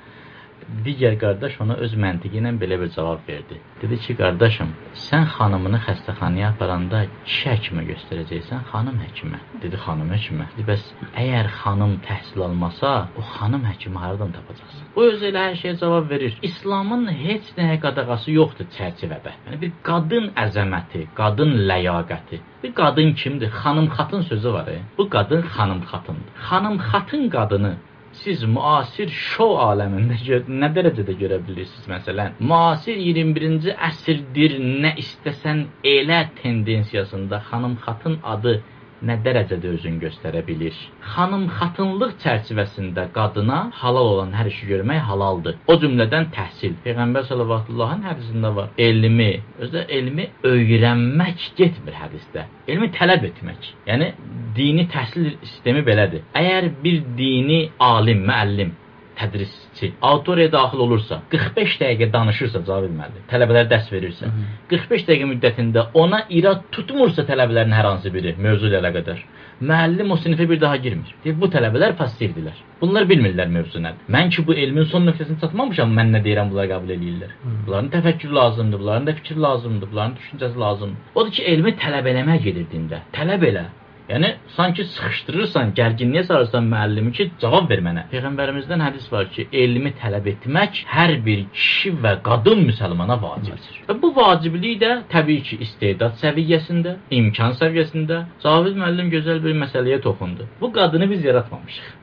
Digər qardaş ona öz məntiqi ilə belə bir cavab verdi. Dedi ki, qardaşım, sən xanımını xəstəxanaya aparanda kişi həkimə göstərəcəksən, xanım həkimə. Dedi, xanım həkimə. Dedi, bəs əgər xanım təhsil almasa, o xanım həkimi haradan tapacaqsan? O öz elə hər şeyə cavab verir. İslamın heç nəyə qadağası yoxdur çərçivədə. Yəni bir qadın əzəməti, qadın ləyaqəti. Bir qadın kimdir? Xanım xatın sözü var. E? Bu qadın xanım xatındır. Xanım xatın qadını siz müasir şou aləmində nə dərəcədə görə bilirsiniz məsələn? Müasir 21-ci əsrdir, nə istəsən elə tendensiyasında xanım xatın adı nə dərəcədə özünü göstərə bilir. Xanım xatınlıq çərçivəsində qadına halal olan hər işi görmək halaldır. O cümlədən təhsil. Peyğəmbər sallallahu hədisində var. Elmi, özdə elmi öyrənmək getmir hədisdə. Elmi tələb etmək. Yəni dini təhsil sistemi belədir. Əgər bir dini alim, müəllim tədrisçi auditoriyaya daxil olursa, 45 dəqiqə danışırsa Cavid müəllim, tələbələr dərs verirsə, 45 dəqiqə müddətində ona irad tutmursa tələbələrin hər hansı biri mövzu ilə əlaqədar, müəllim o sinifə bir daha girmir. Deyir, bu tələbələr passivdirlər. Bunlar bilmirlər mövzu nədir. Mən ki bu elmin son nöqtəsinə çatmamışam, mən nə deyirəm bunlar qəbul eləyirlər. Bunların təfəkkür lazımdır, bunların da fikir lazımdır, bunların düşüncəsi lazımdır. Odur ki, elmi tələb eləmək gedir dində. Tələb elə. Yəni sanki sıxışdırırsan, gərginliyə salırsan müəllimi ki, cavab ver mənə. Peyğəmbərimizdən hədis var ki, elmi tələb etmək hər bir kişi və qadın müsəlmana vacibdir. Və bu vaciblik də təbii ki, istedad səviyyəsində, imkan səviyyəsində. Cavid müəllim gözəl bir məsələyə toxundu. Bu qadını biz yaratmamışıq.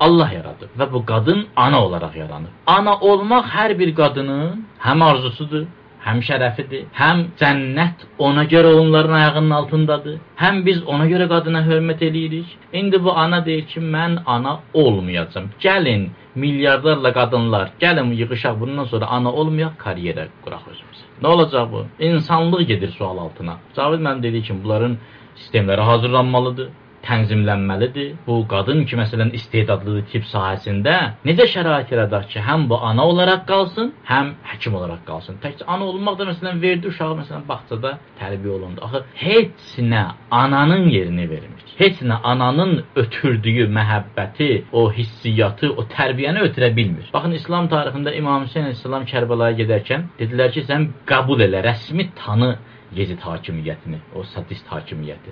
Allah yaradıb və bu qadın ana olaraq yaranıb. Ana olmaq hər bir qadının həm arzusudur, həm şərəfidir, həm cənnət ona görə onların ayağının altındadır. Həm biz ona görə qadına hörmət eləyirik. İndi bu ana deyir ki, mən ana olmayacağam. Gəlin milyardlarla qadınlar, gəlin yığışaq bundan sonra ana olmayaq, karyera quraq özümüzə. Nə olacaq bu? İnsanlıq gedir sual altına. Cavid mənim dediyi kimi bunların sistemləri hazırlanmalıdır tənzimlənməlidir. Bu qadın ki, məsələn, istedadlıdır tibb sahəsində necə şərait yaradar ki, həm bu ana olaraq qalsın, həm həkim olaraq qalsın. Təkcə ana olmaq da məsələn verdi uşağı məsələn bağçada tərbiyə olundu. Axı heç nə ananın yerini vermir. Heç nə ananın ötürdüyü məhəbbəti, o hissiyatı, o tərbiyəni ötürə bilmir. Baxın İslam tarixində İmam Hüseyn əleyhissalam Kərbəlaya gedərkən dedilər ki, sən qəbul elə, rəsmi tanı Yezid hakimiyyətini, o sadist hakimiyyəti.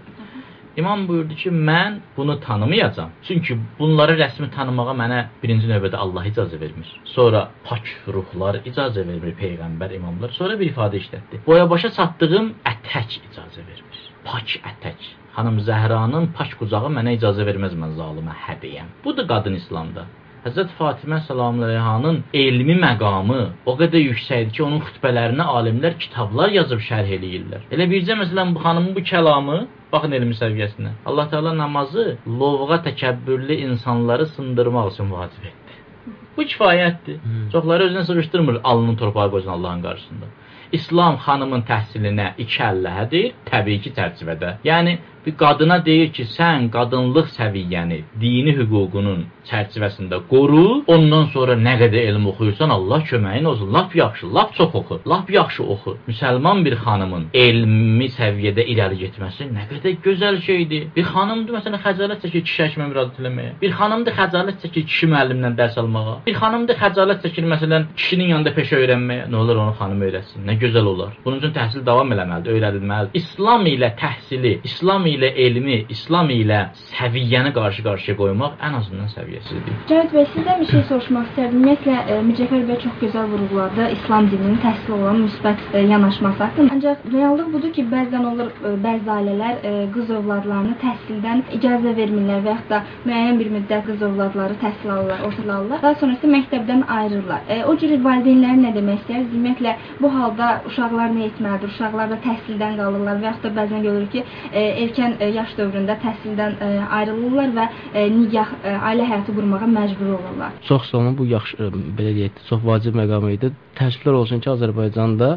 İmam buyurdu ki, mən bunu tanımayacam. Çünki bunları rəsmi tanımağa mənə birinci növbədə Allah icazə vermir. Sonra pak ruhlar icazə vermir peyğəmbər, imamlar. Sonra bir ifadə işlətdi. Boya başa çatdığım ətək icazə vermir. Pak ətək. Xanım Zəhranın pak qucağı mənə icazə verməz mən zalimə hədiyəm. Budur qadın İslamda. Həzrət Fatimə salamüleyhanın elmi məqamı o qədər yüksəkdir ki, onun xutbələrinə alimlər kitablar yazıb şərh eləyirlər. Elə bircə məsələn bu xanımın bu kəlamı Baxın elmi səviyyəsinə. Allah Teala namazı lovğa təkəbbürlü insanları sındırmaq üçün vacib etdi. Bu kifayətdir. Hmm. Çoxları özünə sığışdırmır alnının torpağı qoysun Allahın qarşısında. İslam xanımın təhsilinə iki əllədir, təbii ki, çərçivədə. Yəni bir qadına deyir ki, sən qadınlıq səviyyəni, dini hüququnun çərçivəsində qoru, ondan sonra nə qədər elm oxuyursan, Allah köməyin olsun. Lap yaxşı, lap çox oxu, lap yaxşı oxu. Müsəlman bir xanımın elmi səviyyədə irəli getməsi nə qədər gözəl şeydir. Bir xanımdır məsələn xəcalət çəkir kişi həkimə müraciət etməyə. Bir xanımdır xəcalət çəkir kişi müəllimdən dərs almağa. Bir xanımdır xəcalət çəkir məsələn kişinin yanında peşə öyrənməyə. Nə olar onu xanım öyrətsin. Nə gözəl olar. Bunun üçün təhsil davam eləməlidir, öyrədilməlidir. İslam ilə təhsili, İslam ilə elmi, İslam ilə səviyyəni qarşı-qarşıya qoymaq ən azından səviyyəsidir. Cavit bəy, sizdən bir şey soruşmaq istərdim. Ümumiyyətlə e, Mircəfər bəy çox gözəl vurğuladı İslam dininin təhsil olan müsbət e, yanaşması haqqında. Ancaq reallıq budur ki, bəzən olur e, bəzi ailələr qız övladlarını təhsildən icazə vermirlər və yaxud da müəyyən bir müddət qız övladları təhsil alırlar, ortalarlar. Daha sonra isə məktəbdən ayırırlar. O cür valideynlərin nə demək istəyir? Ümumiyyətlə bu halda uşaqlar nə etməlidir? Uşaqlar da təhsildən qalırlar və yaxud da bəzən görürük ki, erkən yaş dövründə təhsildən e, ayrılırlar və e, nigah e, ailə həyatı qurmağa məcbur olurlar. Çox sağ olun. Bu yaxşı belə deyək, çox vacib məqam idi. Təəssüflər olsun ki, Azərbaycanda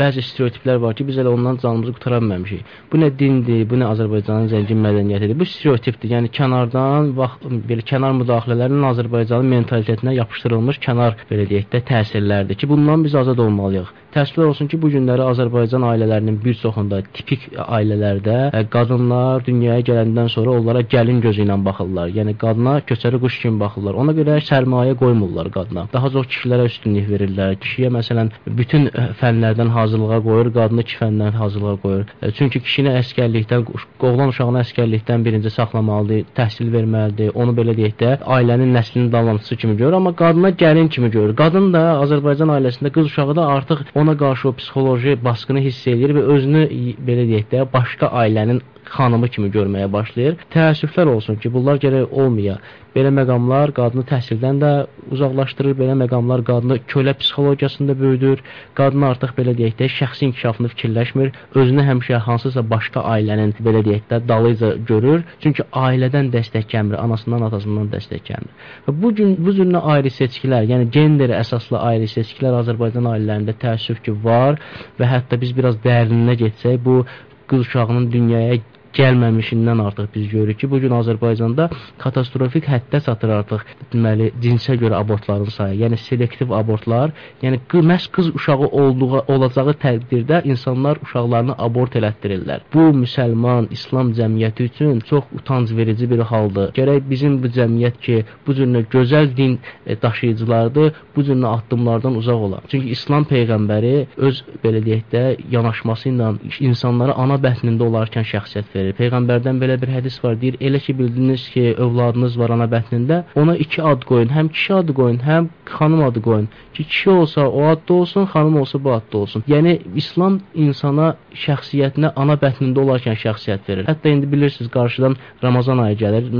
bəzi stereotiplər var ki, biz elə ondan canımızı qutara bilməmişik. Bu nə dindir, bu nə Azərbaycanın zəngin mədəniyyətidir. Bu stereotipdir. Yəni kənardan vaxt belə kənar müdaxilələrlə Azərbaycanın mentalitetinə yapışdırılmış kənar belə deyək də təsirlərdir ki, bundan biz azad olmalıyıq. Təəssüflər olsun ki, bu günləri Azərbaycan ailələrinin bir çoxunda, tipik ailələrdə ə, qadınlar dünyaya gələndən sonra onlara gəlin gözü ilə baxırlar. Yəni qadına köçəri quş kimi baxırlar. Ona görə sərmayə qoymurlar qadına. Daha çox kişilərə üstünlük verirlər. Kişiyə məsələn bütün fənlərdən hazırlığa qoyur, qadını iki fəndən hazırlığa qoyur. Ə, çünki kişini əskərlikdən, oğlan uşağını əskərlikdən birinci saxlamalıdır, təhsil verməlidir. Onu belə deyək də ailənin nəslinin davamçısı kimi görür, amma qadına gəlin kimi görür. Qadın da Azərbaycan ailəsində qız uşağı da artıq ona qarşı o psixoloji baskını hiss eləyir və özünü belə deyək də başqa ailənin xanımı kimi görməyə başlayır. Təəssüflər olsun ki, bunlar gərək olmaya. Belə məqamlar qadını təhsildən də uzaqlaşdırır, belə məqamlar qadını kölə psixologiyasında böyüdür. Qadın artıq belə deyək də şəxsi inkişafını fikirləşmir, özünü həmişə hansısa başqa ailənin belə deyək də dalıca görür. Çünki ailədən dəstək gəlmir, anasından, atasından dəstək gəlmir. Və bu gün bu cür ayrı seçkilər, yəni gender əsaslı ayrı seçkilər Azərbaycan ailələrində təəssüf ki var və hətta biz biraz dərininə getsək bu qız uşağının dünyaya gəlməmişindən artıq biz görürük ki, bu gün Azərbaycanda katastrofik həddə çatır artıq deməli cinsə görə abortların sayı. Yəni selektiv abortlar, yəni məhz qız uşağı olduğu olacağı təqdirdə insanlar uşaqlarını abort elətdirirlər. Bu müsəlman, İslam cəmiyyəti üçün çox utanc verici bir haldır. Gərək bizim bu cəmiyyət ki, bu cür gözəl din e, daşıyıcılardır, bu cür addımlardan uzaq ola. Çünki İslam peyğəmbəri öz belə deyək də yanaşması ilə insanlara ana bətnində olarkən şəxsiyyət verir verir. Peyğəmbərdən belə bir hədis var, deyir, elə ki bildiniz ki, övladınız var ana bətnində, ona iki ad qoyun, həm kişi adı qoyun, həm xanım adı qoyun. Ki kişi olsa o adda olsun, xanım olsa bu adda olsun. Yəni İslam insana şəxsiyyətinə ana bətnində olarkən şəxsiyyət verir. Hətta indi bilirsiniz, qarşıdan Ramazan ayı gəlir,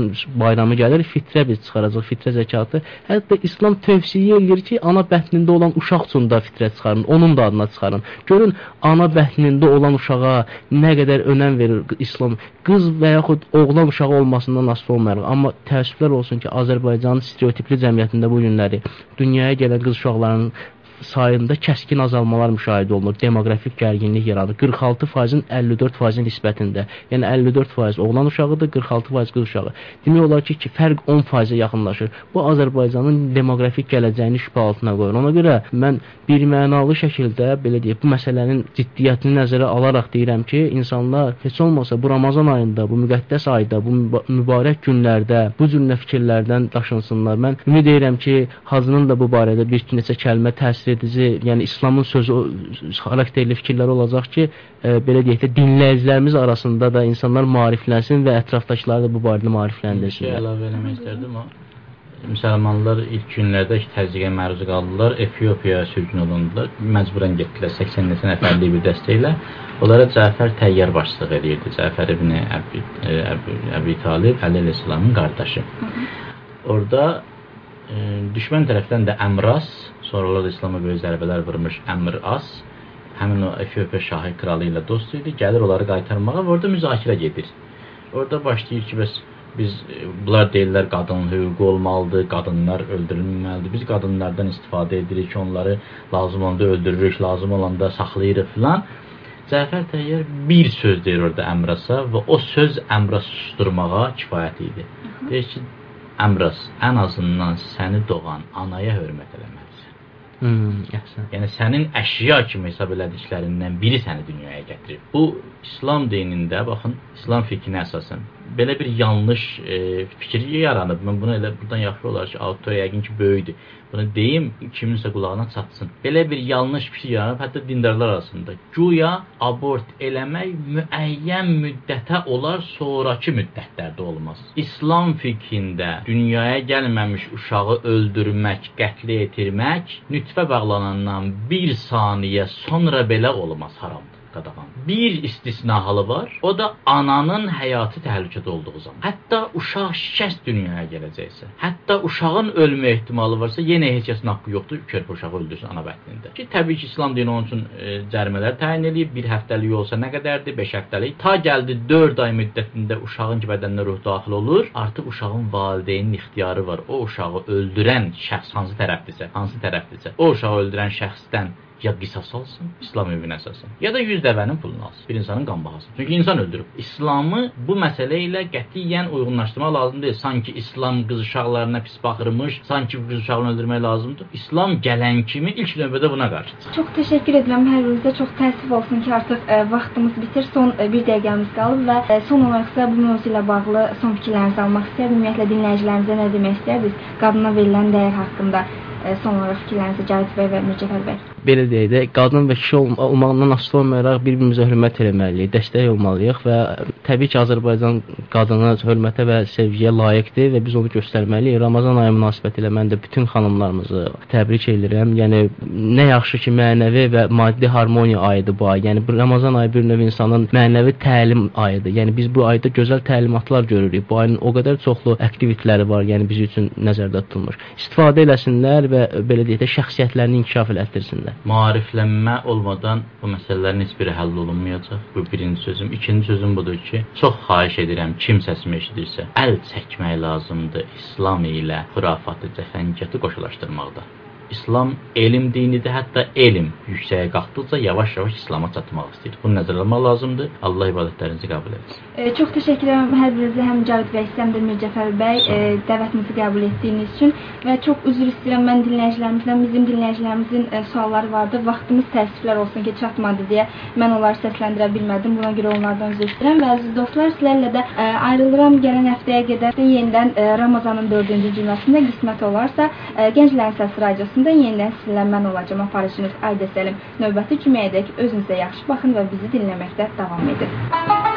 bayramı gəlir, fitrə biz çıxaracaq, fitrə zəkatı. Hətta İslam tövsiyə eləyir ki, ana bətnində olan uşaq üçün də fitrə çıxarın, onun da adına çıxarın. Görün ana bətnində olan uşağa nə qədər önəm verir İslam. Qız və yaxud oğlan uşağı olmasından asılı olmayaraq, amma təəssüflər olsun ki, Azərbaycanın stereotipli cəmiyyətində bu günləri dünyaya gələn qız uşaqlarının sayında kəskin azalmalar müşahidə olunur. Demoqrafik gərginlik yaranır. 46%-in 54%-in nisbətində. Yəni 54% oğlan uşağıdır, 46% qız uşağı. Demək olar ki, ki fərq 10%-ə yaxınlaşır. Bu Azərbaycanın demoqrafik gələcəyini şübhə altına qoyur. Ona görə mən bir mənalı şəkildə belə deyək, bu məsələnin ciddiyyətini nəzərə alaraq deyirəm ki, insanlar heç olmasa bu Ramazan ayında, bu müqəddəs ayda, bu mübarək günlərdə bu cür fikirlərdən daşınsınlar. Mən ümid edirəm ki, Hacının da bu barədə bir neçə kəlmə təsir edici, yəni İslamın sözü xarakterli fikirlər olacaq ki, e, belə deyək də dinləyicilərimiz arasında da insanlar maariflənsin və ətrafdakıları da bu barədə maarifləndirsinlər. Bir şey əlavə eləmək istərdim o. Müsəlmanlar ilk günlərdə təzyiqə məruz qaldılar, Efiopiyaya sürgün olundular, məcburən getdilər 80 neçə nəfərlik bir dəstə ilə. Onlara Cəfər təyyar başçılıq edirdi. Cəfər ibn Əbi, Əbi, Əbi Talib Əli əleyhissalamın qardaşı. Orada e, düşmən tərəfdən də Əmras, sonralar İslama böyük zərbələr vurmuş Əmr As, həmin o Efiopiya şahı kralı ilə dost idi, gəlir onları qaytarmağa orada müzakirə gedir. Orada başlayır ki, bəs biz bunlar deyirlər qadın hüququ olmalıdır, qadınlar öldürülməlidir. Biz qadınlardan istifadə edirik, onları lazım olanda öldürürük, lazım olanda saxlayırıq filan. Cəfər Təyyar bir söz deyir orada Əmrasa və o söz Əmrası susturmağa kifayət idi. Deyir ki, Əmras, ən azından səni doğan anaya hörmət eləməlisən. Hmm, əhsən. Yəni sənin əşya kimi hesab elədiklərindən biri səni dünyaya gətirib. Bu İslam dinində baxın, İslam fikrinə əsasən belə bir yanlış e, fikir yaranıb. Mən bunu elə burdan yaxşı olar ki, auditoriya yəqin ki, böyükdür. Bunu deyim, kiminsə qulağına çatsın. Belə bir yanlış fikir yaranıb, hətta dindarlar arasında. Güya abort eləmək müəyyən müddətə olar, sonrakı müddətlərdə olmaz. İslam fikrində dünyaya gəlməmiş uşağı öldürmək, qətlə yetirmək nütfə bağlanandan 1 saniyə sonra belə olmaz, haramdır qadağan. Bir istisna halı var. O da ananın həyatı təhlükədə olduğu zaman. Hətta uşaq şikəst dünyaya gələcəksə, hətta uşağın ölmə ehtimalı varsa, yenə heç kəsin haqqı yoxdur körpə uşağı öldürsün ana bətnində. Ki təbii ki, İslam dini onun üçün e, cərimələr təyin edib. Bir həftəlik olsa nə qədərdir? 5 həftəlik. Ta gəldi 4 ay müddətində uşağın ki bədəninə ruh daxil olur. Artıq uşağın valideynin ixtiyarı var. O uşağı öldürən şəxs hansı tərəfdirsə, hansı tərəfdirsə, o uşağı öldürən şəxsdən ya qisas alsın, İslam evinə əsasən, ya da 100 dəvənin pulunu alsın. Bir insanın qan bahası. Çünki insan öldürüb. İslamı bu məsələ ilə qətiyyən uyğunlaşdırmaq lazım deyil. Sanki İslam qız uşaqlarına pis baxırmış, sanki qız uşağını öldürmək lazımdır. İslam gələn kimi ilk növbədə buna qarşıdır. Çox təşəkkür edirəm hər birinizə. Çox təəssüf olsun ki, artıq ə, vaxtımız bitir. Son ə, bir dəqiqəmiz qalıb və ə, son olaraq isə bu mövzu ilə bağlı son fikirlərinizi almaq istəyirəm. Ümumiyyətlə dinləyicilərimizə nə demək istəyirsiniz? Qadına verilən dəyər haqqında son olaraq fikirlərinizi Cavit bəy və Mircəfər bəy. belə deyək də, qadın və kişi olma, olmağından asılı olmayaraq bir-birimizə hörmət etməliyik, dəstək olmalıyıq və təbii ki, Azərbaycan qadını hörmətə və sevgiyə layiqdir və biz onu göstərməliyik. Ramazan ayı münasibətilə mən də bütün xanımlarımızı təbrik edirəm. Yəni nə yaxşı ki, mənəvi və maddi harmoniya ayıdır bu ay. Yəni bu Ramazan ayı bir növ insanın mənəvi təlim ayıdır. Yəni biz bu ayda gözəl təlimatlar görürük. Bu ayın o qədər çoxlu aktivitetləri var, yəni biz üçün nəzərdə tutulmuş. İstifadə eləsinlər və belə deyək də şəxsiyyətlərini inkişaf elətdirsinlər. Maariflənmə olmadan bu məsələlərin heç biri həll olunmayacaq. Bu birinci sözüm. İkinci sözüm budur ki, çox xahiş edirəm kim səsimi eşidirsə, əl çəkmək lazımdır İslam ilə xurafatı, cəfəngiyatı qoşulaşdırmaqda. İslam elm dinidir. Hətta elm yüksəyə qalxdıqca yavaş-yavaş İslama çatmaq istəyir. Bunu nəzərə almaq lazımdır. Allah ibadətlərinizi qəbul etsin. E, çox təşəkkür edirəm hər birinizə, həm Cavit bəy, həm də Mircəfər bəy e, dəvətimizi qəbul etdiyiniz üçün və çox üzr istəyirəm mən dinləyicilərimizdən, bizim dinləyicilərimizin e, sualları vardı. Vaxtımız təəssüflər olsun ki, çatmadı deyə mən onları səsləndirə bilmədim. Buna görə onlardan üzr istəyirəm və əziz dostlar, sizlərlə də e, ayrılıram. Gələn həftəyə qədər də yenidən e, Ramazanın 4-cü cüməsində qismət olarsa, e, Gənclərin Səsi radiosunda yenidən sizinlə mən olacağam. Aparıcınız Ayda Səlim. Növbəti cüməyədək özünüzə yaxşı baxın və bizi dinləməkdə davam edin.